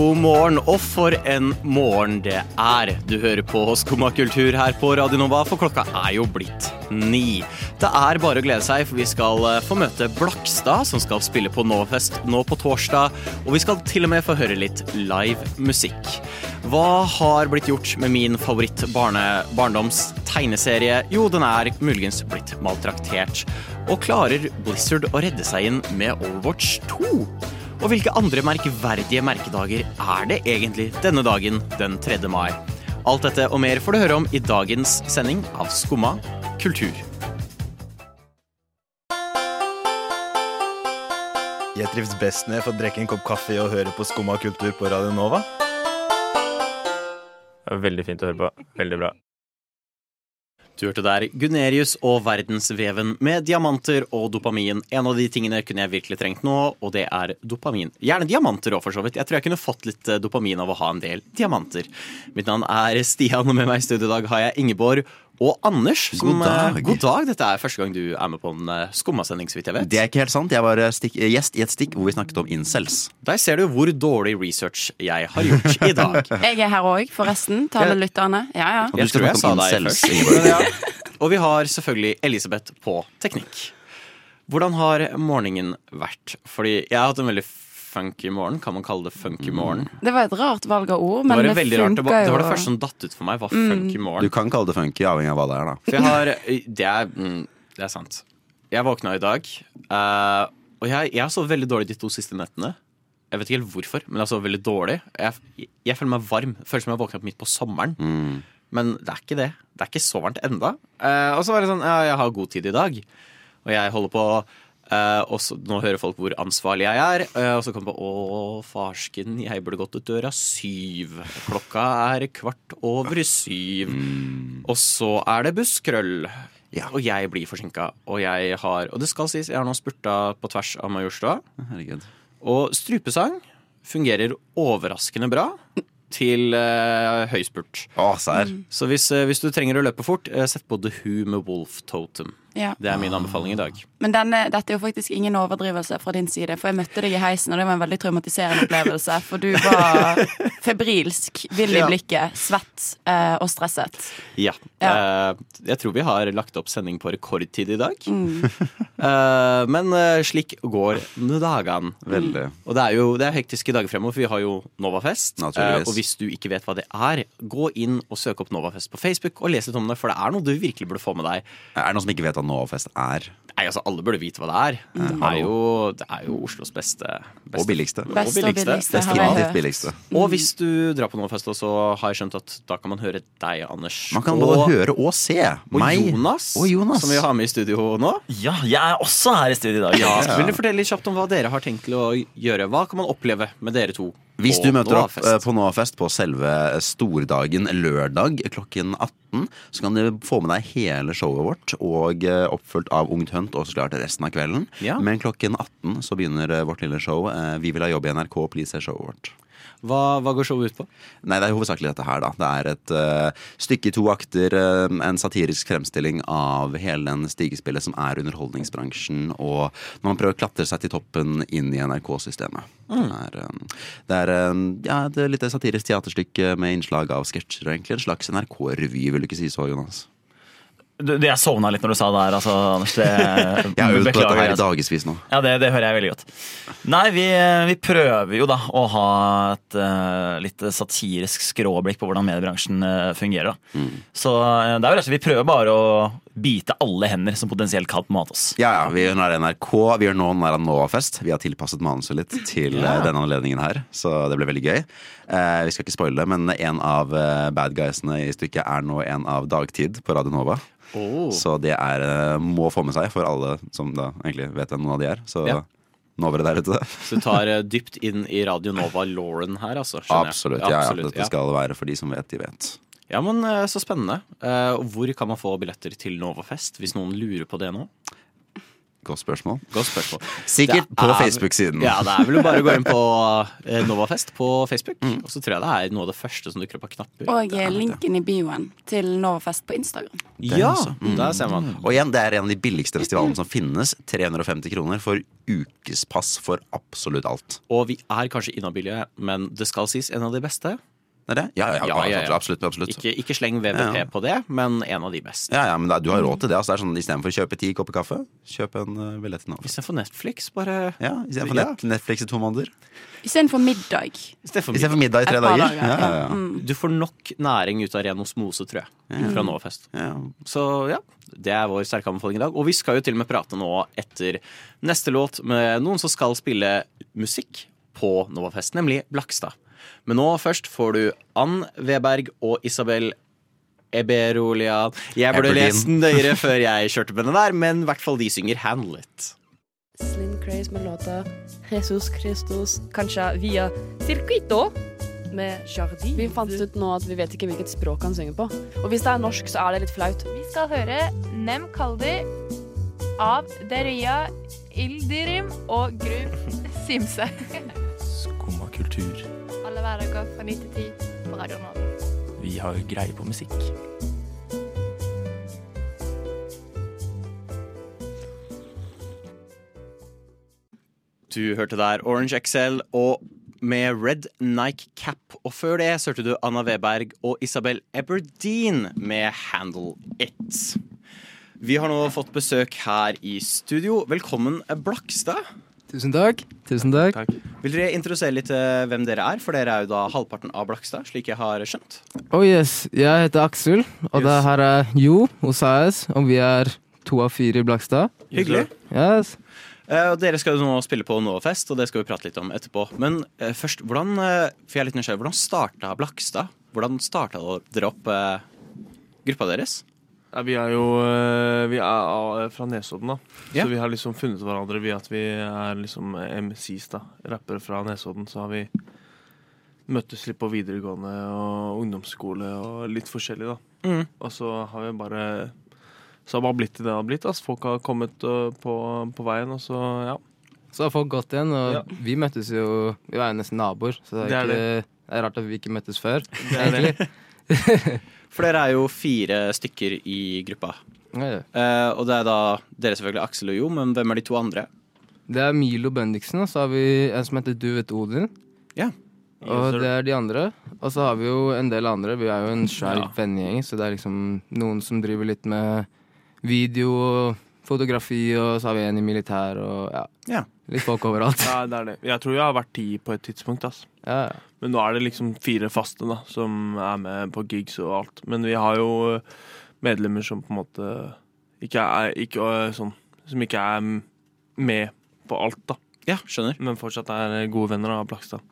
God morgen, og for en morgen det er. Du hører på Skumma kultur her på Radio Nova, for klokka er jo blitt ni. Det er bare å glede seg, for vi skal eh, få møte Blakstad, som skal spille på Novafest nå på torsdag. Og vi skal til og med få høre litt live musikk. Hva har blitt gjort med min favoritt barndoms tegneserie? Jo, den er muligens blitt maltraktert. Og klarer Blizzard å redde seg inn med Overwatch 2? Og hvilke andre merkverdige merkedager er det egentlig denne dagen, den 3. mai? Alt dette og mer får du høre om i dagens sending av Skumma kultur. Jeg trives best når jeg får drikke en kopp kaffe og høre på Skumma kultur på Radio Nova. Veldig fint å høre på. Veldig bra. Du hørte der Gunerius og verdensveven med diamanter og dopamin. En av de tingene kunne jeg virkelig trengt nå, og det er dopamin. Gjerne diamanter òg, for så vidt. Jeg tror jeg kunne fått litt eh, dopamin av å ha en del diamanter. Mitt navn er Stian, og med meg i studio i dag har jeg Ingeborg og Anders. Som, God dag. eh, God dag. Dette er første gang du er med på en eh, skummasending, så vidt jeg vet. Det er ikke helt sant. Jeg var eh, stikk, gjest i et stikk hvor vi snakket om incels. Der ser du hvor dårlig research jeg har gjort i dag. Jeg er her òg, forresten. Til alle lytterne. Ja, ja. Og Jeg du skal tror jeg sa deg først. Men ja. Og vi har selvfølgelig Elisabeth på teknikk. Hvordan har morgenen vært? Fordi jeg har hatt en veldig funky morgen. Kan man kalle det funky morgen? Det var et rart valg av ord, men det, det, veldig rart. Det, funka var, jo. det var det første som datt ut for meg. Var funky Du morgen. kan kalle det funky, avhengig av hva det er. da For jeg har Det er, mm, det er sant. Jeg våkna i dag, uh, og jeg, jeg har sovet veldig dårlig de to siste nettene. Jeg vet ikke helt hvorfor, men jeg har sovet veldig dårlig. Jeg, jeg føler meg varm. Føles som jeg har våkna opp midt på sommeren. Men det er ikke det. Det er ikke så varmt enda. Uh, og så var det sånn, ja, jeg har god tid i dag. Og jeg holder på eh, og så, Nå hører folk hvor ansvarlig jeg er. uh, og så kommer på Å, farsken, jeg burde gått ut døra syv. Klokka er kvart over syv. Og så er det busskrøll. Ja. Og jeg blir forsinka. Og jeg har Og det skal sies, jeg har nå spurta på tvers av Majorstua. Herregud. Og strupesang fungerer overraskende bra til uh, høyspurt. Å, mm. Så hvis, hvis du trenger å løpe fort, sett på The Who med Wolf Totem. Ja. Det er min anbefaling i dag. Men denne, dette er jo faktisk ingen overdrivelse fra din side, for jeg møtte deg i heisen, og det var en veldig traumatiserende opplevelse. For du var febrilsk, vill i blikket, svett eh, og stresset. Ja. Ja. Eh, jeg tror vi har lagt opp sending på rekordtid i dag. Mm. Eh, men eh, slik går dagene. Veldig. Og det er jo det er hektiske dager fremover, for vi har jo Novafest. Eh, og hvis du ikke vet hva det er, gå inn og søk opp Novafest på Facebook og les litt om det, for det er noe du virkelig burde få med deg. Er det noen som ikke vet hva Novafest er? Nei, altså Alle burde vite hva det er. Det er jo, det er jo Oslos beste, beste Og billigste. Best og billigste, jeg Definitivt billigste. Og hvis du drar på Novafest, så har jeg skjønt at da kan man høre deg, Anders. Man kan og, både høre og se. og Meg Jonas, og Jonas. som vi har med i studio nå. Ja, jeg er også her i studio i dag. Ja. Vil du fortelle litt kjapt om hva dere har tenkt til å gjøre? Hva kan man oppleve med dere to? Hvis du møter opp Novafest? eh, på Noafest på selve stordagen lørdag klokken 18, så kan du få med deg hele showet vårt, og eh, oppfulgt av Ungt Hunt og så klart resten av kvelden. Ja. Men klokken 18 så begynner eh, vårt lille show. Vi vil ha jobb i NRK, please se showet vårt. Hva, hva går showet ut på? Nei, det er hovedsakelig dette her, da. Det er et uh, stykke i to akter, uh, en satirisk fremstilling av hele den stigespillet som er underholdningsbransjen, og når man prøver å klatre seg til toppen inn i NRK-systemet. Det er, uh, det er ja, et lite satirisk teaterstykke med innslag av sketsjer, egentlig en slags NRK-revy, vil du ikke si så, Jonas? Du, jeg sovna litt når du sa det her, altså, Anders. Det, Jeg har øvd på dette her i altså. dagevis nå. Ja, det, det hører jeg veldig godt. Nei, vi, vi prøver jo da å ha et uh, litt satirisk skråblikk på hvordan mediebransjen uh, fungerer. da. Så uh, det er jo rett og slett, vi prøver bare å bite alle hender som potensielt kan mate oss. Ja, ja, vi gjør det NRK, vi gjør nå nær Novafest. Vi har tilpasset manuset litt til eh, denne anledningen her, så det ble veldig gøy. Eh, vi skal ikke spoile, det, men en av eh, bad guysene i stykket er nå en av Dagtid på Radio Nova. Så det er, eh, må få med seg for alle som da egentlig vet hvem noen av de er. Så Ja. novere der ute. Så du tar eh, dypt inn i Radio Nova Lauren her, altså? Absolutt. Ja, ja, Absolutt, dette skal være for de som vet, de vet. Ja, men Så spennende. Hvor kan man få billetter til Novafest, hvis noen lurer på det nå? Godt spørsmål. Godt spørsmål. Sikkert er, på Facebook-siden. Ja, det er vel bare å gå inn på eh, Novafest på Facebook. Mm. Og så tror jeg det er noe av det første som dukker opp av knapper. Og linken i bioen til Novafest på Instagram. Ja. Mm. der ser man. Og igjen, det er en av de billigste festivalene som finnes. 350 kroner for ukespass for absolutt alt. Og vi er kanskje inhabile, men det skal sies en av de beste. Er det? Ja, ja, Ja, ja, ja, ja. absolutt. absolutt. Ikke, ikke sleng VVP Ja. på det, men en av de beste. Ja, ja, men da, du har råd til det. Altså, det er sånn, Istedenfor å kjøpe ti kopper kaffe, kjøp en uh, billett til Nav. Istedenfor Netflix, bare Ja, Istedenfor Ja. net, Netflix i to måneder. Istedenfor middag. Istedenfor middag. middag i tre dager. dager. Ja, ja, ja. Mm. Du får nok næring ut av ren osmose, tror jeg, fra Novafest. Ja. Så ja, det er vår sterke anbefaling i dag. Og vi skal jo til og med prate nå etter neste låt med noen som skal spille musikk på Novafest, nemlig Blakstad. Men nå først får du Ann Weberg og Isabel Eberolia. Jeg burde lest den nøyere før jeg kjørte med den der, men i hvert fall de synger Handlet. Slim Craze med låta Jesus Christus, kanskje via Circuito med Jardin. Vi fant ut nå at vi vet ikke hvilket språk han synger på. Og hvis det er norsk, så er det litt flaut. Vi skal høre Nem Kaldi av Deria Ildirim og Gru Simse. Skumma kultur. Hverdager fra 9 til 10 på Radio Nova. Vi har greie på musikk. Du hørte der Orange XL og med Red Nike Cap. Og før det så hørte du Anna Weberg og Isabel Eberdeen med Handle It. Vi har nå fått besøk her i studio. Velkommen, Blakstad. Tusen takk. Tusen takk. Vil dere introdusere litt uh, hvem dere er? For dere er jo da halvparten av Blakstad, slik jeg har skjønt. Oh yes, Jeg heter Aksel, og det her er Jo hos AS, og vi er to av fire i Blakstad. Hyggelig. Yes. Uh, dere skal jo nå spille på Novafest, og det skal vi prate litt om etterpå. Men uh, først, hvordan, for jeg er litt nysgjerrig, hvordan starta Blakstad? Hvordan starta dere opp gruppa deres? Ja, vi er jo eh, Vi er fra Nesodden, da. Ja. Så vi har liksom funnet hverandre ved at vi er liksom MCs, da. Rappere fra Nesodden. Så har vi møttes litt på videregående og ungdomsskole og litt forskjellig, da. Mm. Og så har vi bare Så har det bare blitt det det har blitt. Altså. Folk har kommet øh, på, på veien, og så ja. Så har folk gått igjen, og Ja. vi møttes jo Vi var jo nesten naboer, så det er, Det er ikke, det er rart at vi ikke møttes før. Det er det. egentlig. For dere er jo fire stykker i gruppa. Ja, ja. Eh, og det er da dere selvfølgelig Aksel og Jo, men hvem er de to andre? Det er Milo Bendiksen, og så har vi en som heter Du vet Odin. Ja. Og det er de andre. Og så har vi jo en del andre. Vi er jo en svær Ja. vennegjeng, så det er liksom noen som driver litt med video og fotografi, og så har vi en i militær og ja. Ja. Litt folk overalt. ja, det er det. Jeg tror jeg har vært ti på et tidspunkt, ass. Ja, ja. Men nå er det liksom fire faste da, som er med på gigs og alt. Men vi har jo medlemmer som på en måte ikke er ikke, eh, sånn Som ikke er med på alt, da. Ja, skjønner. Men fortsatt er gode venner av Blakstad.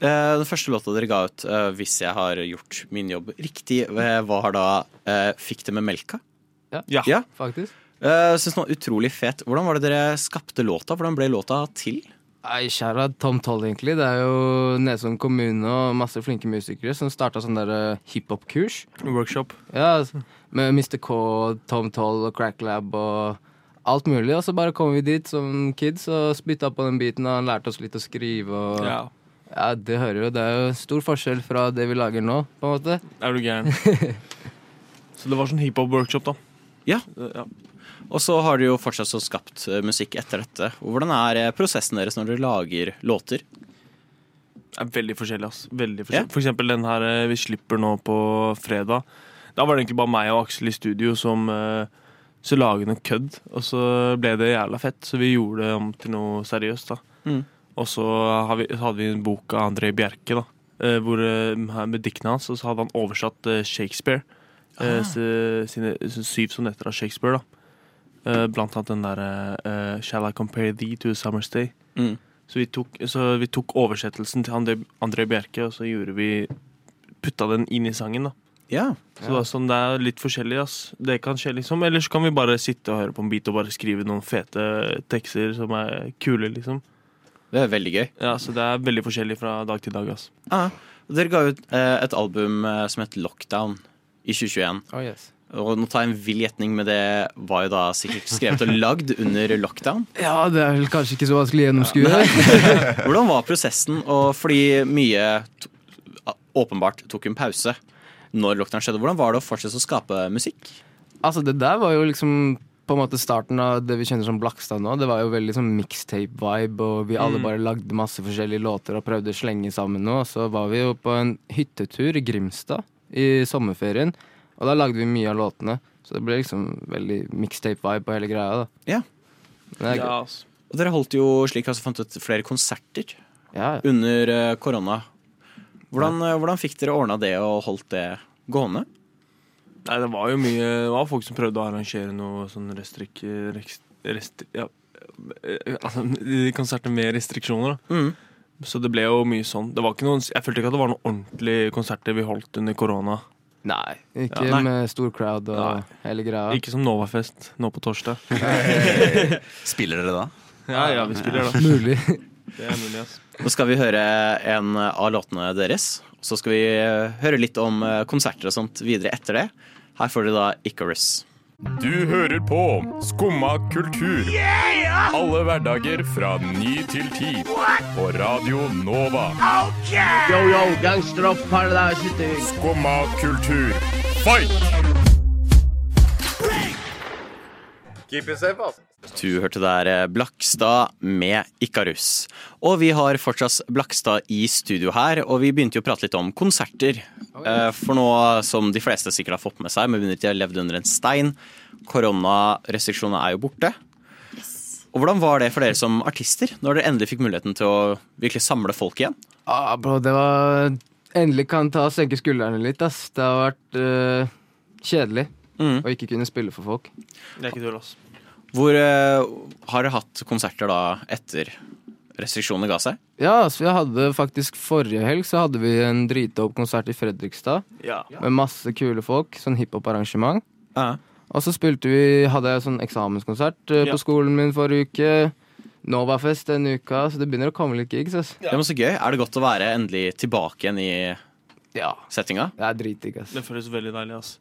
Eh, den første låta dere ga ut, eh, hvis jeg har gjort min jobb riktig, eh, var da eh, 'Fikk det med melka'. Ja, Ja. faktisk. Uh, Syns den var utrolig fet. Hvordan var det dere skapte låta? Hvordan ble låta til? Nei, kjære Tom Toll, egentlig. Det er jo Nesodden kommune og masse flinke musikere som starta sånn der eh, hiphop-kurs. Workshop. Ja, med Mr. K, Tom Toll og Crack Lab og alt mulig. Og så bare kom vi dit som kids og spytta på den biten, og han lærte oss litt å skrive og Ja. Ja, det hører jo. Det er jo stor forskjell fra det vi lager nå, på en måte. Er du gæren? Så det var sånn hiphop-workshop, da. Ja. Eh, ja. Og så har dere jo fortsatt så skapt eh, musikk etter dette. Hvordan er eh, prosessen deres når dere lager låter? Det er veldig forskjellig, ass. Veldig forskjellig. For eksempel den her eh, vi slipper nå på fredag. Da var det egentlig bare meg og Aksel i studio som så laget noe kødd. Og så ble det jævla fett, så vi gjorde det om til noe seriøst. da. Mm. Og så hadde vi en bok av André Bjerke, da. hvor, med diktene hans, og så hadde han oversatt Shakespeare. Ah. sine syv sonetter av Shakespeare, da. Eh, blant annet den derre uh, Shall I compare thee to a summer's day? Mm. Så vi tok, så vi tok oversettelsen til André, André Bjerke, og så gjorde vi Putta den inn i sangen, da. Ja. Så det, er sånn, det er litt forskjellig, ass. Det kan skje, liksom. Eller så kan vi bare sitte og høre på en bit og bare skrive noen fete tekster som er kule, liksom. Det er veldig gøy. Ja, Så det er veldig forskjellig fra dag til dag, ass. Ah, dere ga ut eh, et album eh, som het Lockdown i 2021. Oh, yes. Og nå tar jeg en vill gjetning, men det var jo da sikkert skrevet og lagd under lockdown. Ja, det er vel kanskje ikke så vanskelig å gjennomskue. Hvordan var prosessen? Og fordi mye åpenbart tok en pause når lockdown skjedde, hvordan var det å fortsette å skape musikk? Altså, det der var jo liksom på en måte starten av det vi kjenner som Blakstad nå. Det var jo veldig sånn mixtape-vibe, og vi alle Mm. bare lagde masse forskjellige låter og prøvde å slenge sammen noe. Så var vi jo på en hyttetur i Grimstad i sommerferien, og da lagde vi mye av låtene. Så det ble liksom veldig mixtape-vibe på hele greia, da. Ja. Men det er gøy. Ja, altså. Og dere holdt jo, slik altså fant ut, flere konserter Ja, ja. under eh, korona. Hvordan, eh, hvordan fikk dere ordna det og holdt det gående? Nei, det var jo mye Det var folk som prøvde å arrangere noe sånn restrik... Rest, rest, ja, eh, altså, de konserter med restriksjoner, da. Mm. Så det ble jo mye sånn. Det var ikke noen, jeg følte ikke at det var noen ordentlige konserter vi holdt under korona. Nei, ikke Ja, nei. med stor crowd og Nei. hele greia. Ikke som Novafest nå på torsdag. Spiller dere da? Ja, ja, vi spiller da. Mulig. Det er mulig, ass. Nå skal vi høre en av låtene deres. Så skal vi høre litt om eh, konserter og sånt videre etter det. Her får dere da Icarus. Du hører på Skumma kultur. Alle hverdager fra ny til ti. På Radio Nova. Yo, yo, gangsteropp, paradise, Skumma kultur, fight! Keep it safe, ass. Du hørte der eh, Blakstad med Ikarus. Og vi har fortsatt Blakstad i studio her, og vi begynte jo å prate litt om konserter. Eh, For nå, som de fleste sikkert har fått med seg, med mindre de har levd under en stein, koronarestriksjonene er jo borte. Og hvordan var det for dere som artister, når dere endelig fikk muligheten til å virkelig samle folk igjen? Ah, bro, det var Endelig kan ta og senke skuldrene litt, ass. Det har vært uh, kjedelig Mm. å ikke kunne spille for folk. Det er ikke tull, ass. Hvor eh, har dere hatt konserter da etter restriksjonene ga seg? Ja, så vi hadde faktisk forrige helg så hadde vi en dritdope konsert i Fredrikstad. Ja. Med masse kule folk. Sånn hiphop-arrangement. Ja. Og så spilte vi, hadde jeg sånn eksamenskonsert eh, Ja. på skolen min forrige uke. Novafest denne uka, så det begynner å komme litt gigs. ass. Det var så gøy. Er det godt å være endelig tilbake igjen i settinga? Det er dritdigg, ass. Det føles veldig deilig, ass.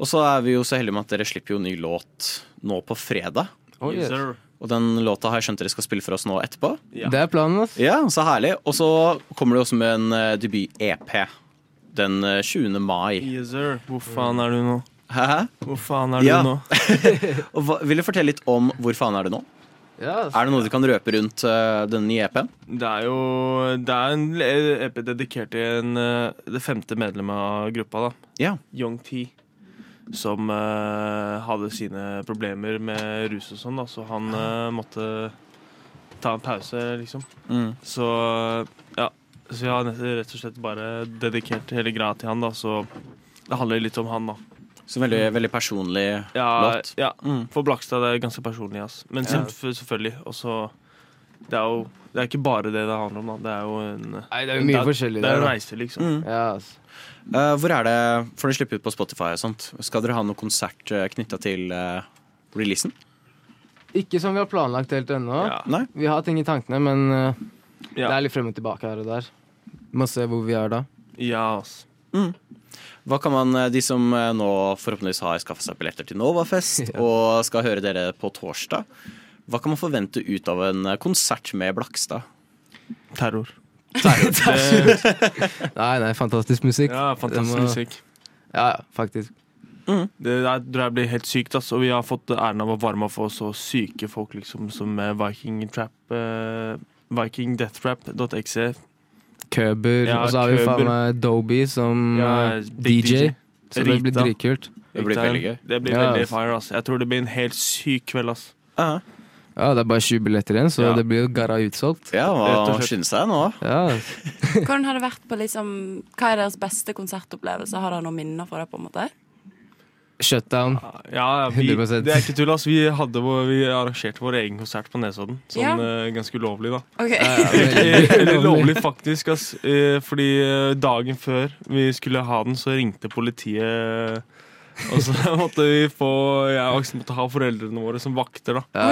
Og så er vi jo så heldige med at dere slipper jo ny låt nå på fredag. Oh, yes. Og den låta har jeg skjønt dere skal spille for oss nå etterpå. Ja. Det er planen, ass. Ja, så herlig. Og så kommer det også med en uh, debut-EP den eh, 20. mai. Yes, sir. Hvor faen er du nå? Hæ? Hvor faen er du Ja. nå? Og hva, vil du fortelle litt om hvor faen er du nå? Yes. Er det noe du kan røpe rundt uh, den nye EP-en? Det er jo Det er en EP dedikert til en, uh, det femte medlemmet av gruppa, da. yeah. Young T. Som uh, hadde sine problemer med rus og sånn, da, så han uh, måtte ta en pause, liksom. Mm. Så ja. Så jeg har rett og slett bare dedikert hele greia til han, da, så det handler litt om han, da. Så veldig, veldig personlig Ja, låt. ja. Mm. for Blakstad det er ganske personlig, ass. Men Ja. selvfølgelig. Og så Det er jo det er ikke bare det det handler om, da. Det er jo en Nei, det er jo mye det forskjellig Det er en reise, liksom. Mm. Ja, ass. Eh, hvor er det Får dere slippe ut på Spotify og sånt? Skal dere ha noe konsert uh, knytta til uh, releasen? Ikke som vi har planlagt helt ennå. Ja. Vi har ting i tankene, men eh, det er litt frem og tilbake her og der. Må se hvor vi er da. ja, ass. Hva kan man, eh, De som eh, nå forhåpentligvis har skaffet seg billetter til Novafest og skal høre dere på torsdag, hva kan man forvente ut av en eh, konsert med Blakstad? Terror. Nei, nei, fantastisk musikk. Ja, fantastisk må- musikk. Ja, faktisk. faktisk. Det der tror jeg blir helt sykt, ass. Og vi har fått æren av å varme opp for så syke folk liksom som Viking Trap eh, vikingdeathrap.exe. Køber. Ja, og så har vi faen meg Doby som Ja, eh, DJ. DJ. Så det blir Rita. dritkult. Det blir veldig gøy. Det blir Ja, veldig fire, ass. Jeg tror det blir en helt syk kveld, ass. Ja, Ja, det er bare 20 billetter igjen, så Ja. det blir jo garra utsolgt. ja Rett og slett. skynde seg nå? Ja, Hvordan har det vært på liksom Hva er deres beste konsertopplevelse? Har dere noen minner fra det, på en måte? Shutdown. Ja, vi, 100%. det er ikke tull, ass. Vi, hadde vår, vi arrangerte vår egen konsert på Nesodden. Sånn Ja. eh, ganske ulovlig, da. OK. Eller lovlig. lovlig, faktisk. Ass. Eh, Fordi eh, dagen før vi skulle ha den, så ringte politiet Og så måtte vi få Jeg og Aksel måtte ha foreldrene våre som vakter, da. Ja,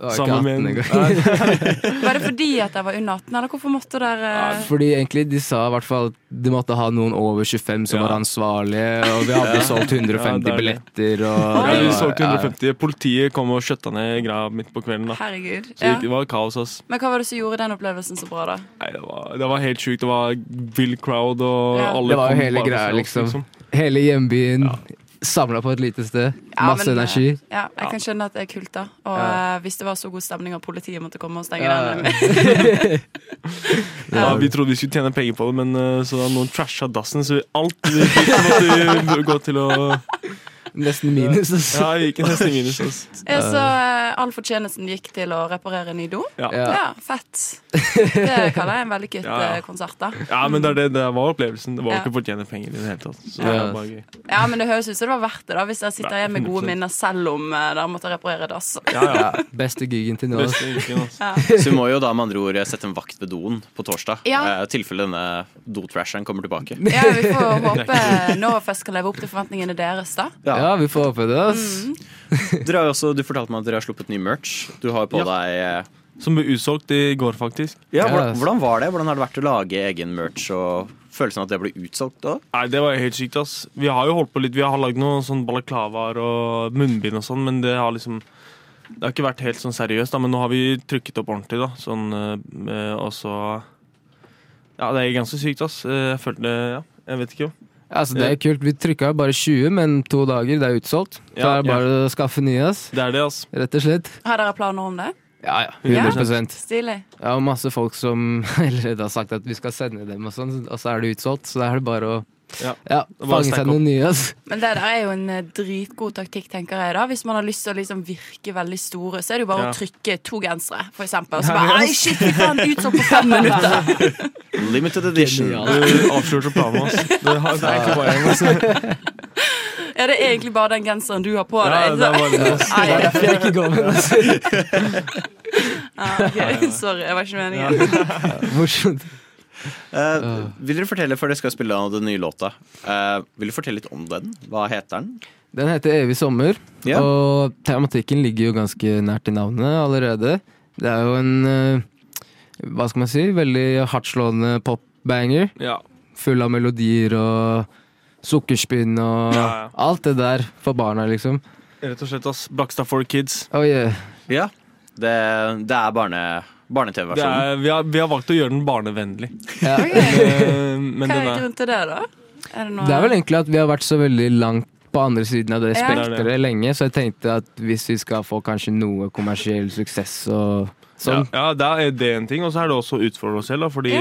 ja. Sammen med 18 en- Var det fordi at jeg var under 18, eller hvorfor måtte dere Fordi egentlig de sa i hvert fall at de måtte ha noen over 25 som var ansvarlige, og vi hadde Ja. solgt 150 det er billetter og Ja, vi solgte ja. 150. Politiet kom og skjøtta ned greia midt på kvelden. da Herregud. Så det Ja. var kaos, ass. Men hva var det som gjorde den opplevelsen så bra, da? Nei, det var, det var helt sjukt. Det var vill crowd, og Ja. alle Det var jo hele greia, liksom. liksom. Hele hjembyen samla på et lite sted. Ja, Masse men, energi. Ja, jeg kan skjønne at det er kult, da. Og Ja. eh, hvis det var så god stemning at politiet måtte komme og stenge Ja. den Ja, vi trodde vi skulle tjene penger på det, men eh, så da noen trasha dassen, så alt vi fikk, måtte vi gå til å Nesten minus. ass. Ja, vi gikk nesten minus. Ja, så eh, all fortjenesten gikk til å reparere ny do? Ja. Ja. fett. Det kaller jeg en vellykket Ja, ja. eh, konsert, da. Ja, men det, det, det var opplevelsen. Det var Ja. ikke å fortjene penger i det hele tatt. Så Ja. det var bare gøy. Ja, men det høres ut som det var verdt det, da hvis dere sitter igjen med gode minner selv om eh, dere måtte reparere dass. Ja, ja. Ja, beste gigen til nå. Beste uken, ass. Ja. Så vi må jo da med andre ord sette en vakt ved doen på torsdag. Ja. eh, tilfelle denne dotrasheren kommer tilbake. Ja, vi får håpe Novafest kan leve opp til forventningene deres, da. Ja, vi får håpe det, ass. Mm. Dere har også, du fortalte meg at dere har sluppet ny merch. Du har jo på Ja. deg eh, Som ble utsolgt i går, faktisk. ja, hvordan, hvordan var det? Hvordan har det vært å lage egen merch og følelsen av at det ble utsolgt da? Nei, Det var helt sykt. ass Vi har jo holdt på litt Vi har lagd noen sånn balaklavaer og munnbind og sånn, men det har liksom Det har ikke vært helt sånn seriøst, da men nå har vi trykket opp ordentlig. da Sånn eh, Og så Ja, det er ganske sykt, ass. Eh, Jeg følte Ja, jeg vet ikke. Altså, det er kult. Vi trykka bare 20, men to dager, det er utsolgt. Så Ja, er det bare å skaffe nye, ass. Det er det, ass. Rett og slett. Har dere planer om det? Ja, ja. 100 Stilig. Jeg har masse folk som allerede har sagt at vi skal sende dem, og sånn, og så er det utsolgt. Så da er det bare å Ja. ja, fange seg noen nye. Men det der er jo en eh, dritgod taktikk, tenker jeg da. Hvis man har lyst til å liksom virke veldig store, så er det jo bare Ja. å trykke to gensere, for eksempel. Og så bare ja. shit, vi fy ut sånn på fem minutter! Limited edition. Du avslørte planen, ass. Det, har, det egentlig bare en, ass. Ja, det er egentlig bare den genseren du har på Ja, deg. det er bare det, var Det er derfor jeg ikke går med den. ass. ja, Sorry, jeg var ikke meningen. Morsomt. Eh, vil dere fortelle, før dere skal spille den nye låta, uh, vil dere fortelle litt om den? Hva heter den? Den heter Evig sommer, yeah. og tematikken ligger jo ganske nært i navnet allerede. Det er jo en eh, hva skal man si, veldig hardtslående popbanger. Ja. Full av melodier og sukkerspinn og Ja, ja. alt det der for barna, liksom. Rett og slett, ass. Blakstad for kids. Oh yeah. Ja, det, det er barne, barne-TV-versjonen. er, vi, har, vi har valgt å gjøre den barnevennlig. Ja. Eh, Men Hva er grunnen til det, da? Er det, noe... Det er vel egentlig at vi har vært så veldig langt på andre siden av det Ja. lenge, så jeg tenkte at hvis vi skal få kanskje noe kommersiell suksess og sånn Ja, ja, er det en ting, og så er det også å utfordre oss selv, da, fordi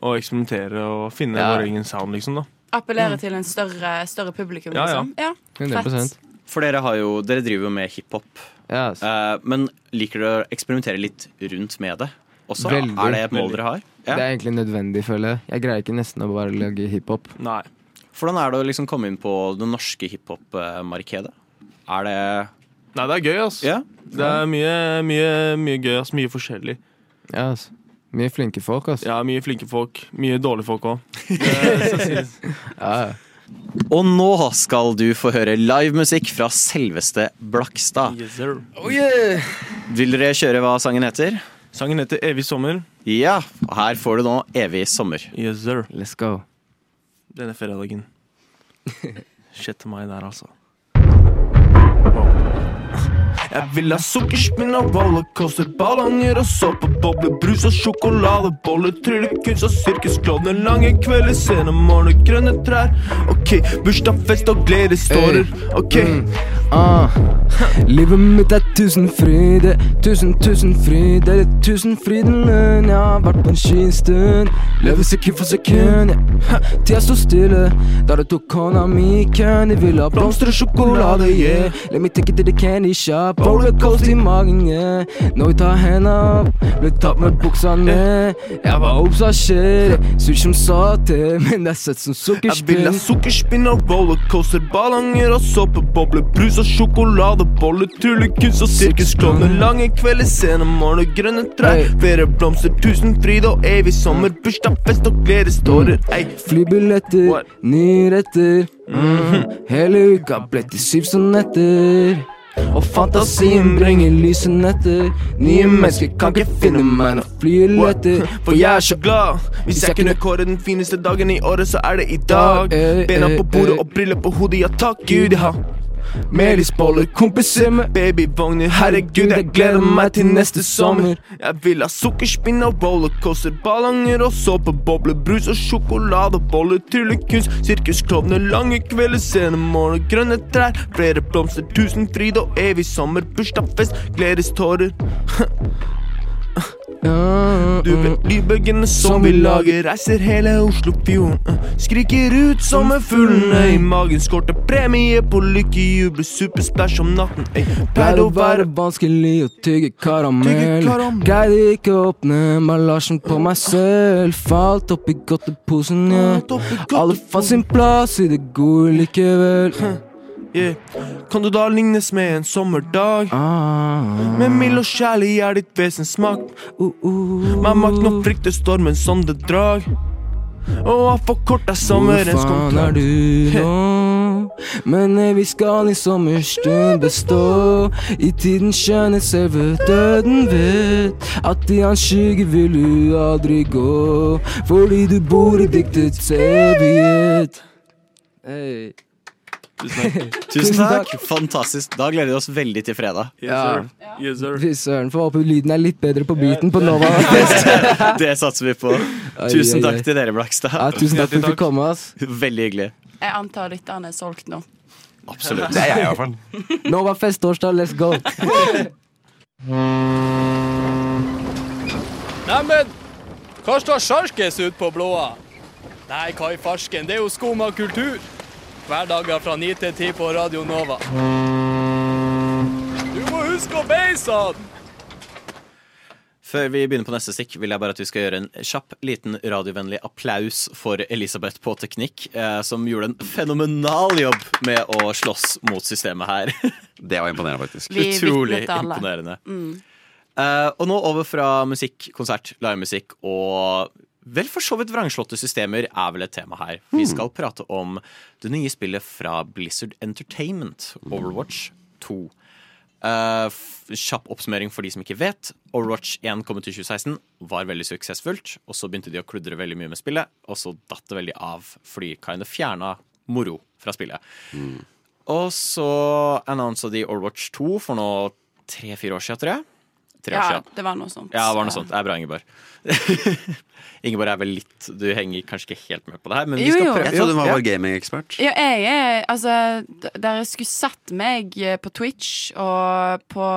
å eksperimentere og finne Ja. vår egen sound, liksom. da Appellere til en større, større publikum, Ja, ja. liksom? Ja, 100 For dere, har jo, dere driver jo med hiphop. Ja, altså. Eh, men liker dere å eksperimentere litt rundt med det også? Veldig, er det et mål dere har? Ja. Det er egentlig nødvendig, føler jeg. Jeg greier ikke nesten å bare lage hiphop. Nei. Hvordan er det å liksom komme inn på det norske hiphop-markedet? Er det Nei, det er gøy, ass. Yeah. Det er mye, mye, mye gøy, ass. Mye forskjellig. Ja, altså. Mye flinke folk, altså. Ja, mye flinke folk. Mye dårlige folk òg. Ja. Og nå skal du få høre livemusikk fra selveste Blakstad. Yes, sir. Vil dere kjøre hva sangen heter? Sangen heter 'Evig sommer'. Ja, og her får du nå Evig sommer. Yes, sir. Let's go. Denne fredagen. Shit til meg der, altså. Jeg vil ha sukkerspinn og rollercoaster, ballonger og såpebobler, brus og sjokoladeboller, tryllekunst og sirkusklovner, lange kvelder, sene morgener, grønne trær. Ok, bursdag, fest og gledestårer. Ok. Ah. Livet mitt er tusen tusenfryde, tusen, tusenfryd. Det er tusenfryden min. Jeg har vært på en skistund. Lever sekund for sekund. Ja. Tida sto stille da du tok hånda mi i køen. De ville ha blomster og sjokolade, yeah. Let me take it to the candy shop. Rollercoast i magen, yeah. Når vi tar henda opp, ble tatt med buksa ned. Jeg var obsasjer, sur som saté, men det er søtt som Jeg vil ha sukkerspinn. sukkerspinn og rollercoaster, ballonger og såpebobler, brus og sjokoladeboller, tryllekunst og sirkusklovner, lange kvelder, sene morgener, grønne trær, flere blomster, tusen fryd og evig sommer, bursdag, fest og gledestårer, ei. Flybilletter, nye retter. Mhm. Hele uka ble til syv sonetter. Og fantasien bringer lyse netter. Nye mennesker kan ikke finne meg når flyet letter. For jeg er så glad. Hvis jeg kunne kåre den fineste dagen i året, så er det i dag. Bena på bordet og briller på hodet, ja takk Gud, jeg har. Melisboller, kompiser med babyvogner. Herregud, jeg gleder meg til neste sommer. Jeg vil ha sukkerspinn og rollercoaster, ballonger og såpebobler, brus og sjokoladeboller, tryllekunst, sirkusklovner, lange kvelder, sene morgener, grønne trær, flere blomster, tusen fryd og evig sommer, bursdagsfest, gledestårer. Du vet lydbølgene som vi lager, reiser hele Oslofjorden. uh, Skriker ut sommerfuglene i magen, skorter premie på lykkejubel, superspæsj om natten. Ey, Pleide å være vanskelig å tygge karamell. karamell. Greide ikke å åpne emballasjen på meg selv. Falt oppi godteposen, ja. Alle fant sin plass i det gode likevel. Yeah. Kan du da lignes med en sommerdag? Ah. Med mild og kjærlig er ditt vesens smak. Med makt nok frykter stormen som det drag. Og har forkorta Hvor sommerens faen er du nå? Men eh, vi skal i sommerstund bestå. I tiden skjønner selve døden vet at i hans skygge vil du aldri gå. Fordi du bor i diktets evighet. Hey. Tusen takk. Fantastisk. Da gleder vi oss veldig til fredag. Ja. Fy søren. Får håpe lyden er litt bedre på beaten på Nova. Det satser vi på. Tusen takk til dere, Blakstad. Ja, tusen takk for at du fikk komme. ass Veldig hyggelig. Jeg antar lytterne er solgt nå. Absolutt. Det er jeg i hvert fall. Nova fest torsdag, let's go. Neimen, hva står sjarkes ut på blåa? Nei, hva i farsken, det er jo skum av kultur. Hverdager fra 9 til 10 på Radio Nova. Du må huske å beise han! Før vi begynner på neste stikk, vil jeg bare at vi skal gjøre en kjapp, liten radiovennlig applaus for Elisabeth på teknikk, eh, som gjorde en fenomenal jobb med å slåss mot systemet her. Det var imponerende, faktisk. Vi Utrolig imponerende. Mm. Eh, og nå over fra musikk, konsert, livemusikk og vel for så vidt vrangslåtte systemer er vel et tema her. Vi Mm. skal prate om det nye spillet fra Blizzard Entertainment, Overwatch 2. Uh, kjapp oppsummering for de som ikke vet. Overwatch 1 kom ut i 2016, var veldig suksessfullt. Og så begynte de å kludre veldig mye med spillet, og så datt det veldig av fordi kind of fjerna moro fra spillet. Og så annonsa de Overwatch 2 for nå tre-fire år siden, tror jeg. Tre år Ja, siden. det var noe sånt. Ja, det var noe sånt. Det er bra, Ingeborg. Ingeborg er vel litt Du henger kanskje ikke helt med på det her, men vi Jo, skal jo. prøve. Jeg trodde hun var Ja. vår gamingekspert. Ja, jeg er Altså, dere skulle sett meg eh, på Twitch og på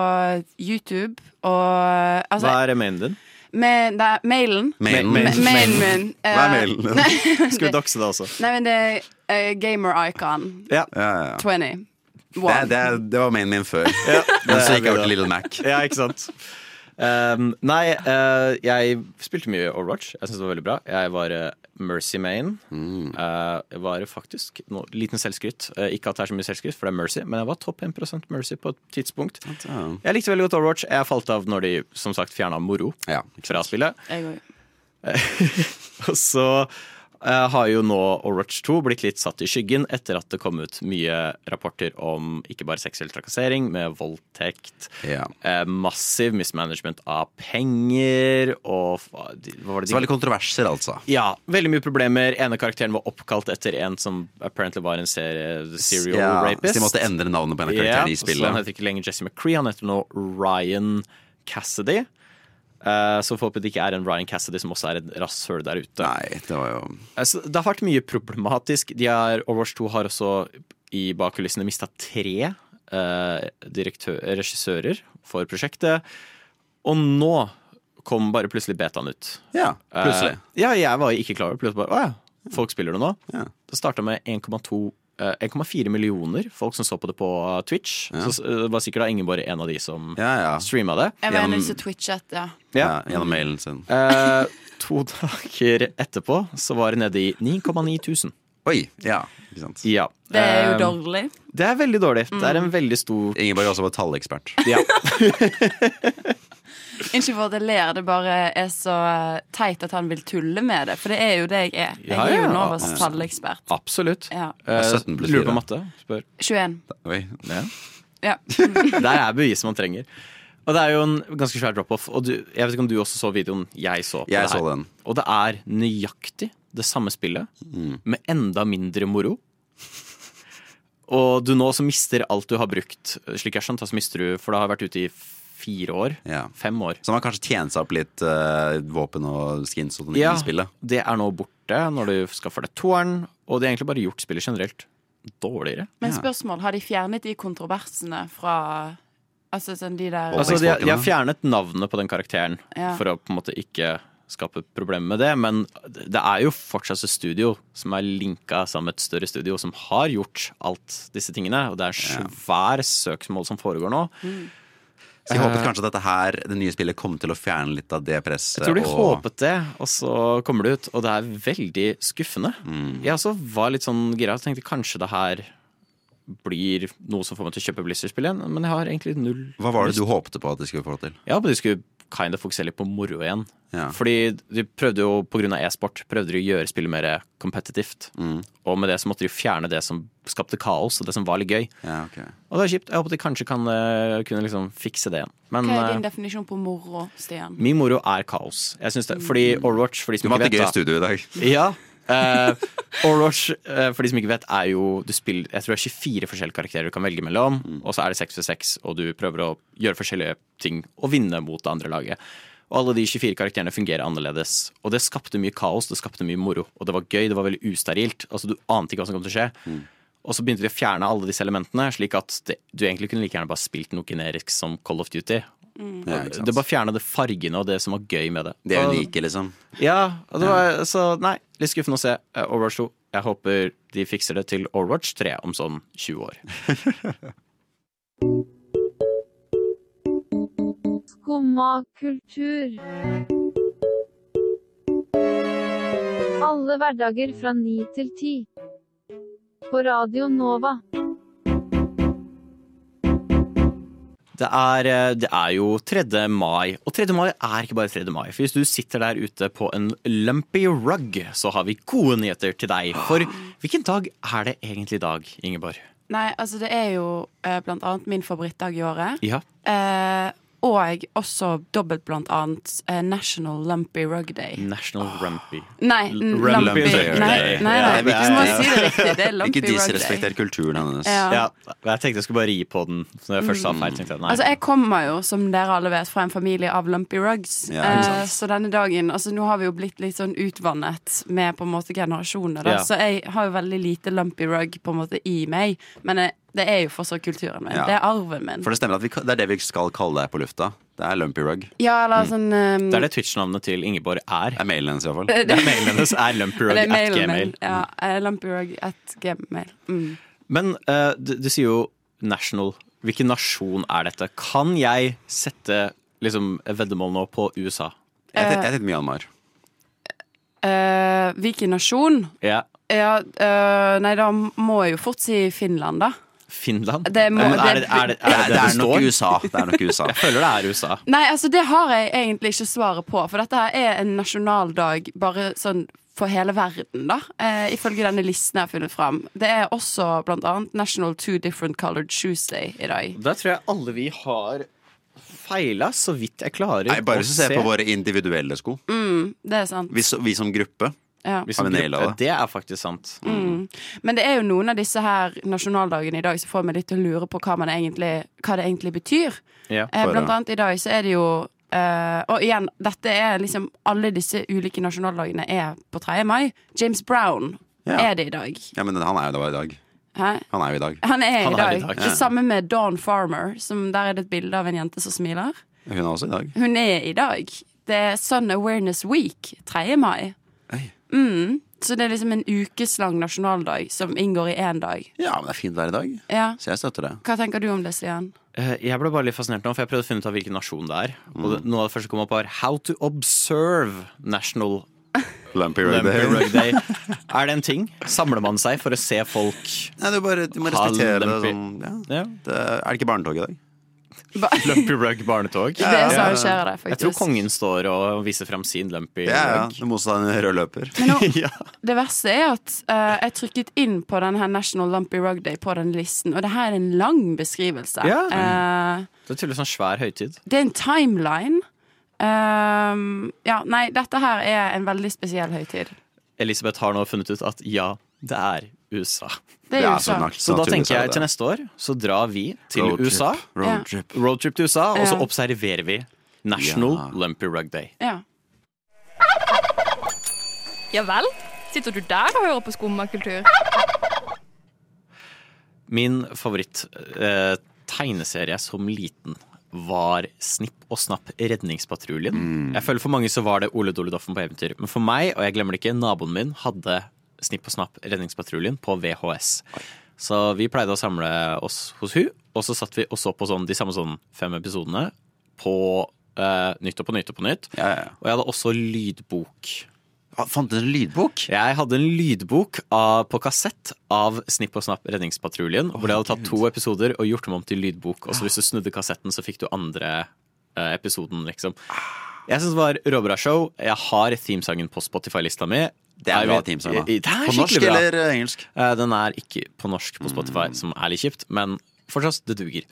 YouTube og altså, Hva er mailen din? Med, er mailen. Mailen. Ma- Mailen. Mailen min. Hva er eh, mailen din? Skal vi det- dokse det også? Nei, men det er uh, gamer icon. Ja. 20. Det, det, det var mainen min før. Men så gikk jeg over til Little Mac. Ja, ikke sant? Um, nei, uh, jeg spilte mye Overwatch. Jeg syntes det var veldig bra. Jeg var uh, Mercy Main. Mm. jeg var faktisk no, Liten selvskryt. Uh, ikke at det er så mye selvskryt, for det er Mercy, men jeg var topp 1 Mercy på et tidspunkt. Jeg likte veldig godt Overwatch. Jeg falt av når de som sagt fjerna moro fra spillet. Jeg. Og så eh, har jo nå Overwatch 2 blitt litt satt i skyggen etter at det kom ut mye rapporter om ikke bare seksuell trakassering, med voldtekt, eh, massiv mismanagement av penger og hva var det Så de veldig kontroverser, altså. ja, veldig mye problemer. Ene karakteren var oppkalt etter en som apparently var en serie, serial Ja, rapist. så de måtte endre navnet på en av karakterene i Ja, spillet. Så han heter ikke lenger Jesse McCree, han heter nå Ryan Cassidy. Eh, så får ikke er en Ryan Cassidy som også er et rasshøl der ute. Nei, det var jo Altså, det har vært mye problematisk. De er, Overwatch 2 har også i bakkulissene mista tre uh, regissører for prosjektet. Og nå kom bare plutselig betaen ut. Ja, plutselig. Uh, ja, jeg var ikke klar over. Plutselig bare, Å ja, folk spiller det nå. Det starta med 1,2 eh, 1,4 millioner folk som så på det på Twitch. Ja. Så eh, det var sikkert da Ingeborg en av de som Ja, ja. streama det. Jeg mener gjennom, Twitchet, ja. Ja, gjennom mailen sin. Eh, to dager etterpå så var det nede i 9,9 tusen. Oi, ja, ikke sant. Ja. Det er jo Eh, dårlig. Det er veldig dårlig. Det er en veldig stor Ingeborg er også var tallekspert. Ja. Ikke for at jeg ler, det bare er så teit at han vil tulle med det. For det er jo det jeg er. Jeg Ja, er jo ja. Novas Ja. tallekspert. Absolutt. Ja. Eh, er 17 pluss lurer på matte. Spør. 21. Oi. Ja. Ja. Der er beviset man trenger. Og det er jo en ganske svær drop-off. Og du, jeg vet ikke om du også så videoen jeg så. på Jeg det her. så den. Og det er nøyaktig det samme spillet, Mm. med enda mindre moro. Og du nå så mister alt du har brukt, slik jeg skjønt, så mister du For det har vært ute i fire år. Ja. Fem år. Så man har kanskje tjent seg opp litt uh, våpen og skins og sånn Ja, i spillet. det er nå borte når du skaffer deg toeren, og det har egentlig bare gjort spillet generelt dårligere. Men spørsmål, har de fjernet de kontroversene fra Altså sånn de der Altså, de, har- de har fjernet navnet på den karakteren Ja. for å på en måte ikke skape problemer med det, men det er jo fortsatt et studio som er linka sammen med et større studio som har gjort alt disse tingene, og det er svær søksmål som foregår nå. Så jeg håpet Eh, kanskje at dette her, det nye spillet kom til å fjerne litt av det presset. Jeg tror de og- håpet det, og så kommer det ut, og det er veldig skuffende. Mm. Jeg også var litt sånn gira og tenkte kanskje det her blir noe som får meg til å kjøpe Blizzard-spill igjen, men jeg har egentlig null Hva var det lyst. du håpte på at de skulle få til? Ja, at de skulle kind of fokusere litt på moro igjen. Ja. Fordi de prøvde jo, av e-sport, prøvde de å gjøre spillet mer kompetitivt. Mm. Og med det så måtte de fjerne det som skapte kaos, og det som var litt gøy. Ja, okay. Og det er kjipt. Jeg håper de kanskje kan eh, kunne liksom fikse det igjen. Men Hva er eh, din definisjon på moro, Stian? min moro er kaos. Jeg synes det, fordi Overwatch, for de Du som ha hatt et gøy studio i dag. Ja. Eh, Overwatch, uh, for de som ikke vet, er jo du spiller, Jeg tror det er 24 forskjellige karakterer du kan velge mellom. Og så er det 6 for 6, og du prøver å gjøre forskjellige ting og vinne mot det andre laget. Og alle de 24 karakterene fungerer annerledes. Og det skapte mye kaos, det skapte mye moro. Og det var gøy, det var veldig usterilt. Altså Du ante ikke hva som kom til å skje. Og så begynte de å fjerne alle disse elementene, slik at det, du egentlig kunne like gjerne bare spilt noe generisk som Call of Duty. Mm. Ja, det bare fjerna det fargene og det som var gøy med det. Det er unike, liksom. ja, og det var, så nei, litt skuffende å se eh, Overwatch 2. Jeg håper de fikser det til Overwatch 3 om sånn 20 år. Skumma kultur. Alle hverdager fra ni til ti. På Radio Nova. Det er, eh, det er jo 3. mai, og 3. mai er ikke bare 3. mai. For hvis du sitter der ute på en lumpy rug, så har vi gode nyheter til deg. For hvilken dag er det egentlig i dag, Ingeborg? Nei, altså det er jo eh, blant annet min favorittdag i året. Ja. Eh, og også dobbelt blant annet eh, National Lumpy Rug Day. National Rumpy. Nei, Lumpy. Nei, nei, nei, du må si det riktig. Det er Lumpy Rug Day. Ikke disrespekter kulturen hennes. Ja. Ja, jeg tenkte jeg skulle bare ri på den. Så når jeg først sa feil, tenkte jeg nei. Altså, jeg kommer jo, som dere alle vet, fra en familie av lumpy rugs. Ja, uh, eh, så denne dagen Altså, nå har vi jo blitt litt sånn utvannet med på en måte generasjoner, da. Ja. Så jeg har jo veldig lite lumpy rug på en måte i meg. Men jeg, det er jo fortsatt kulturen min. Ja. Det er arven min. For det stemmer at vi, det er det vi skal kalle deg på lufta. Det er lumpy rug. Ja, eller sånn um, Det er det Twitch-navnet til Ingeborg er. Det er mailen hennes, iallfall. Det- er mailen hennes er Lumpy lumpyrug er at gmail. Ja, eh, lumpy rug at gmail. Mm. Men uh, du, du sier jo national. Hvilken nasjon er dette? Kan jeg sette liksom, veddemål nå på USA? Jeg Eh, heter- jeg heter Myanmar. Uh, hvilken nasjon? Ja. Ja, uh, nei, da må jeg jo fort si Finland, da. Finland? Det må- det, er det, er det, er det, Det er nok? USA. Det er nok USA. Jeg føler det er USA. Nei, altså det har jeg egentlig ikke svaret på, for dette her er en nasjonaldag bare sånn for hele verden, da. Eh, ifølge denne listen jeg har funnet fram. Det er også blant annet National Two Different Colored Shoes Day i dag. Da tror jeg alle vi har feila, så vidt jeg klarer Nei, bare å se. Bare se på våre individuelle sko. Mm, det er sant. Vi, vi som gruppe Ja. Hvis naila gruppe, det. det er faktisk sant. Mm. Men det er jo noen av disse her nasjonaldagene i dag som får meg litt til å lure på hva, man egentlig, hva det egentlig betyr. Ja, Eh, blant annet i dag så er det jo eh, Og igjen, dette er liksom Alle disse ulike nasjonaldagene er på 3. mai. James Brown Ja. er det i dag. Ja, men han er jo bare i dag. Hæ? Han er jo i dag. Han er, Han i, er i dag. dag. Det samme med Dawn Farmer. Som der er det et bilde av en jente som smiler. Hun er også i dag. Hun er i dag. Det er Sun Awareness Week 3. mai. Mm. Så det er liksom en ukeslang nasjonaldag som inngår i én dag. Ja, men det er fint vær i dag, Ja. så jeg støtter det. Hva tenker du om det, Stian? Eh, Jeg ble bare litt fascinert nå, for jeg prøvde å finne ut av hvilken nasjon det er. Og det, noe av det første som kom opp, var How to observe national Lumpy Rug Lumpy Day. Rug Day. Er det en ting? Samler man seg for å se folk Nei, du, bare, du må ha respektere det lumpy- sånn ja. Det, er det ikke barnetog i dag? Lumpy Rug barnetog? Ja, ja. Det arrangerer det, Jeg tror kongen står og viser frem sin Lumpy Ja, ja. Rug. Av en rød løper. Det verste er at uh, jeg trykket inn på denne her National Lumpy Rug Day på den listen, og det her er en lang beskrivelse. Ja. Uh, Det er tydeligvis en svær høytid. det er en timeline. Ehm, ja, nei, dette her er en veldig spesiell høytid. Elisabeth har nå funnet ut at ja, det er USA. Det er Ja, USA. så Så da tenker er jeg til neste år så drar vi til road USA. Roadtrip. Roadtrip til USA, og så observerer vi National Ja. Lumpy Rug Day. Ja. Ja vel? Sitter du der og hører på skummakultur? Min favoritt-tegneserie som liten var Snipp og Snapp Redningspatruljen. Mm. Jeg føler For mange så var det Ole Dole Doffen på eventyr. Men for meg, og jeg glemmer det ikke, naboen min hadde Snipp og Snapp Redningspatruljen på VHS. Så vi pleide å samle oss hos hun, og så satt vi og så på sånn, de samme sånn fem episodene på uh, Nytt og på nytt og på nytt. Og jeg hadde også lydbok. Fant du en lydbok? Jeg hadde en lydbok av, på kassett av Snipp og Snapp Redningspatruljen. hvor de hadde tatt to episoder og gjort dem om til lydbok. Og så hvis du snudde kassetten, så fikk du andre uh, episoden, liksom. Jeg syns det var råbra show. Jeg har themesangen på Spotify-lista mi. Det er bra Team themesang, da. Det er På norsk bra. eller eh, engelsk? Eh, Den er ikke på norsk på Spotify, som er litt kjipt, men fortsatt, det duger.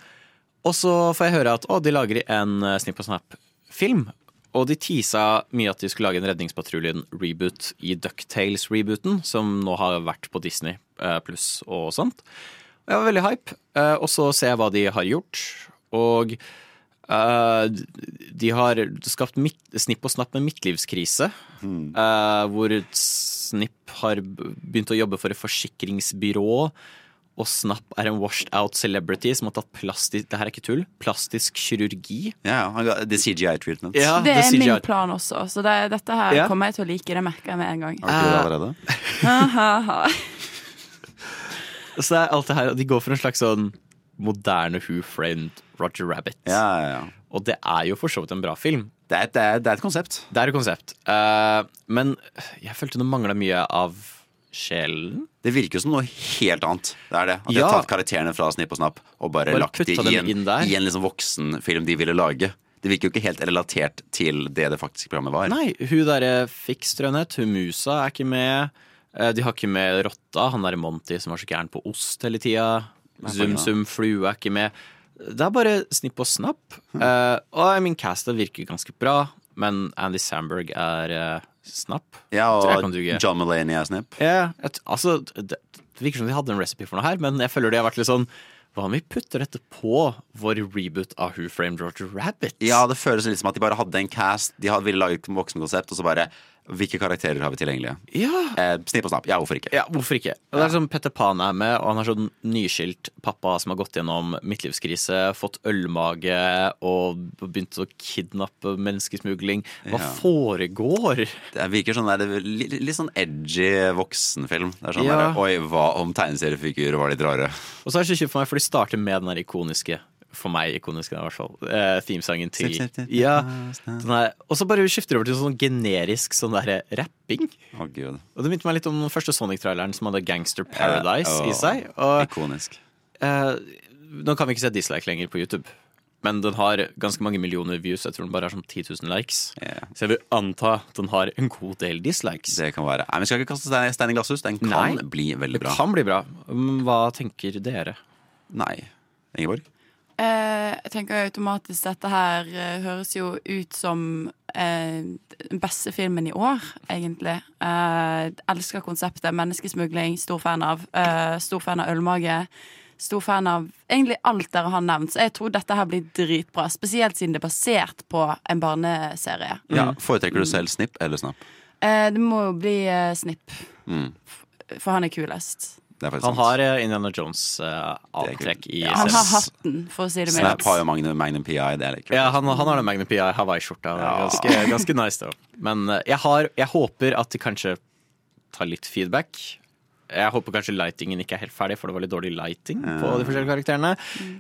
Og så får jeg høre at å, de lager en eh, Snipp og Snap-film. Og de teasa mye at de skulle lage en Redningspatruljen-reboot i Ducktales-rebooten, som nå har vært på Disney pluss og sånt. Og jeg var veldig hype. Og så ser jeg hva de har gjort, og eh, de har skapt mitt, Snipp og Snapp med midtlivskrise. eh, hvor Snipp har begynt å jobbe for et forsikringsbyrå. Og Snapp er en washed out celebrity som har tatt plastisk Det her er ikke tull. Plastisk kirurgi. Ja, han ga The CGI-treatment. Ja, det er CGI. min plan også, så det, dette her yeah. kommer jeg til å like. Det merker jeg med en gang. Har du det allerede? Aha. Så det er alt det her, og de går for en slags sånn moderne Who Framed Roger Rabbit. Ja, ja, ja. Og det er jo for så vidt en bra film. Det er, det er, det er et konsept. Det er et konsept. Uh, men jeg følte det mangla mye av sjelen. Det virker jo som noe helt annet. Det er det. At de har tatt karakterene fra Snipp og Snapp og bare, Bare lagt de i dem en, i en liksom voksenfilm de ville lage. Det virker jo ikke helt relatert til det det faktiske programmet var. Nei, hun derre Fix, jeg hun musa, er ikke med. Eh, De har ikke med rotta, han derre Monty som var så gæren på ost hele tida. Zum Flue er ikke med. Det er bare snipp og snapp. Eh, og I mean, castet virker ganske bra, men Andy Samberg er uh, snapp. Ja, og. John Mulaney er Snipp. Ja, et, altså, det, det virker som de hadde en recipe for noe her, men jeg føler de har vært litt sånn Hva om vi putter dette på vår reboot av Who Framed Roger Rabbit? Ja, det føles litt som at de bare hadde en cast. De ville lage et voksenkonsept, og så bare Hvilke karakterer har vi tilgjengelige? Ja. Eh, snipp og snapp. Ja, hvorfor ikke? Ja, hvorfor ikke? Det er som Petter Pan er med, og han har sånn nyskilt pappa som har gått gjennom midtlivskrise, fått ølmage og begynt å kidnappe menneskesmugling. Hva Ja. foregår? Det virker sånn der, litt, litt sånn edgy voksenfilm. Det er sånn Ja. der, Oi, hva om tegneseriefigurer var litt rare? Og så er det så kjipt for meg, for de starter med den der ikoniske for meg ikonisk, i hvert fall. Eh, themesangen til Ja, Og så bare skifter det over til sånn generisk sånn derre rapping. Oh, gud. Og det minte meg litt om den første Sonic-traileren som hadde Gangster Paradise Ja, oh, i seg. Og, Ikonisk. eh, nå kan vi ikke se dislike lenger på YouTube. Men den har ganske mange millioner views. Jeg tror den bare har sånn 10 000 likes. Så jeg vil anta at den har en god del dislikes. Det kan være. Nei, men Vi skal ikke kaste stein stein i glasshus. Den kan Nei, bli veldig Det bra. kan bli bra. Hva tenker dere? Nei. Ingeborg? Eh, jeg tenker automatisk dette her eh, høres jo ut som eh, den beste filmen i år, egentlig. Eh, elsker konseptet. Menneskesmugling, stor fan av. Stor fan av ølmage. Stor fan av egentlig alt dere har nevnt. Så jeg tror dette her blir dritbra. Spesielt siden det er basert på en barneserie. Ja, Foretrekker du selv Snipp eller Snapp? Eh, det må jo bli Snipp, Mm. for han er kulest. Er faktisk Han sant. har eh, Indiana Jones-avtrekk i Han har hatten, for å si det Snap mildt. har jo Magnum, Magnum PI. Det er litt kult. Ja, han, han har den Magnum PI Hawaii-skjorta. Ja. Ganske, ganske nice, da. Men uh, jeg, har, jeg håper at de kanskje tar litt feedback. Jeg håper kanskje lightingen ikke er helt ferdig, for det var litt dårlig lighting på de forskjellige karakterene.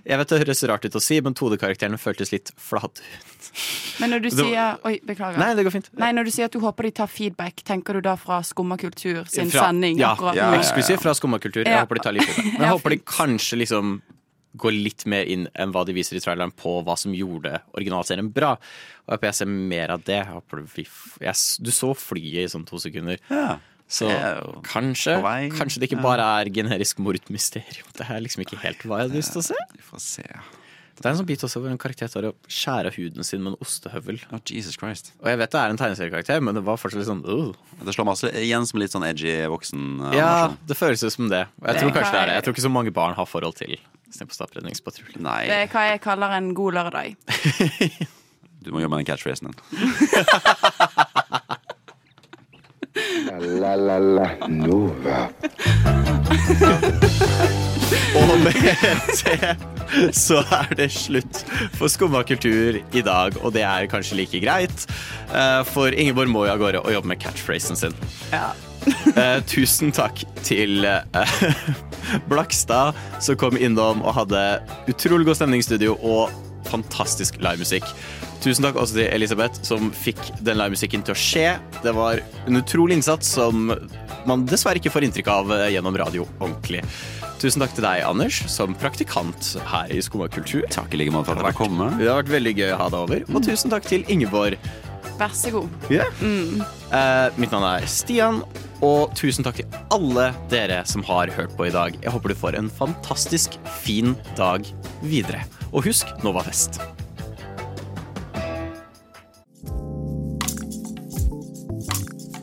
Jeg vet det høres rart ut å si, men 2D-karakterene føltes litt flate ut. Men når du Det- sier Oi, beklager. Nei, det går fint. Nei, når du sier at du håper de tar feedback, tenker du da fra Skumma kultur sin Fra- sending ja, akkurat ja, ja, eksklusivt fra Skummakultur. Jeg Ja. håper de tar litt feedback. Men jeg håper de kanskje liksom går litt mer inn enn hva de viser i traileren på hva som gjorde originalserien bra. Og jeg håper jeg ser mer av det. Jeg håper vi jeg, du så flyet i sånn to sekunder. Ja. Så Det er kanskje, kanskje det ikke bare er generisk mordmysterium. Det er liksom ikke helt hva jeg hadde lyst til å se. Vi får se. Det er en sånn bit også hvor en karakter tar og skjærer huden sin med en ostehøvel. Oh, Jesus Christ. Og jeg vet det er en tegneseriekarakter, men det var fortsatt litt sånn uh. Det slår masse igjen som litt sånn edgy voksen. Uh, Ja, animasjon. det føles ut som det. Og jeg Det tror kanskje det er det. jeg- tror ikke så mange barn har forhold til Snipperstapp redningspatrulje. Nei, Det er hva jeg kaller en god lørdag. du må jobbe med den catchphrasen din. La la la Nova. Og med det så er det slutt for Skumma kultur i dag, og det er kanskje like greit, eh, for Ingeborg må jo av gårde og jobbe med catchphrasen sin. Ja. tusen takk til eh, Blakstad, som kom innom og hadde utrolig god stemning i studio og fantastisk livemusikk. Tusen takk også til Elisabeth, som fikk den livemusikken til å skje. Det var en utrolig innsats som man dessverre ikke får inntrykk av eh, gjennom radio ordentlig. Tusen takk til deg, Anders, som praktikant her i Skumma kultur. Takk i like måte for at du fikk komme. Det har vært veldig gøy å ha deg over. Og tusen takk til Ingeborg. Vær så god. Yeah. Mm. Uh, mitt navn er Stian, og tusen takk til alle dere som har hørt på i dag. Jeg håper du får en fantastisk fin dag videre. Og husk Nova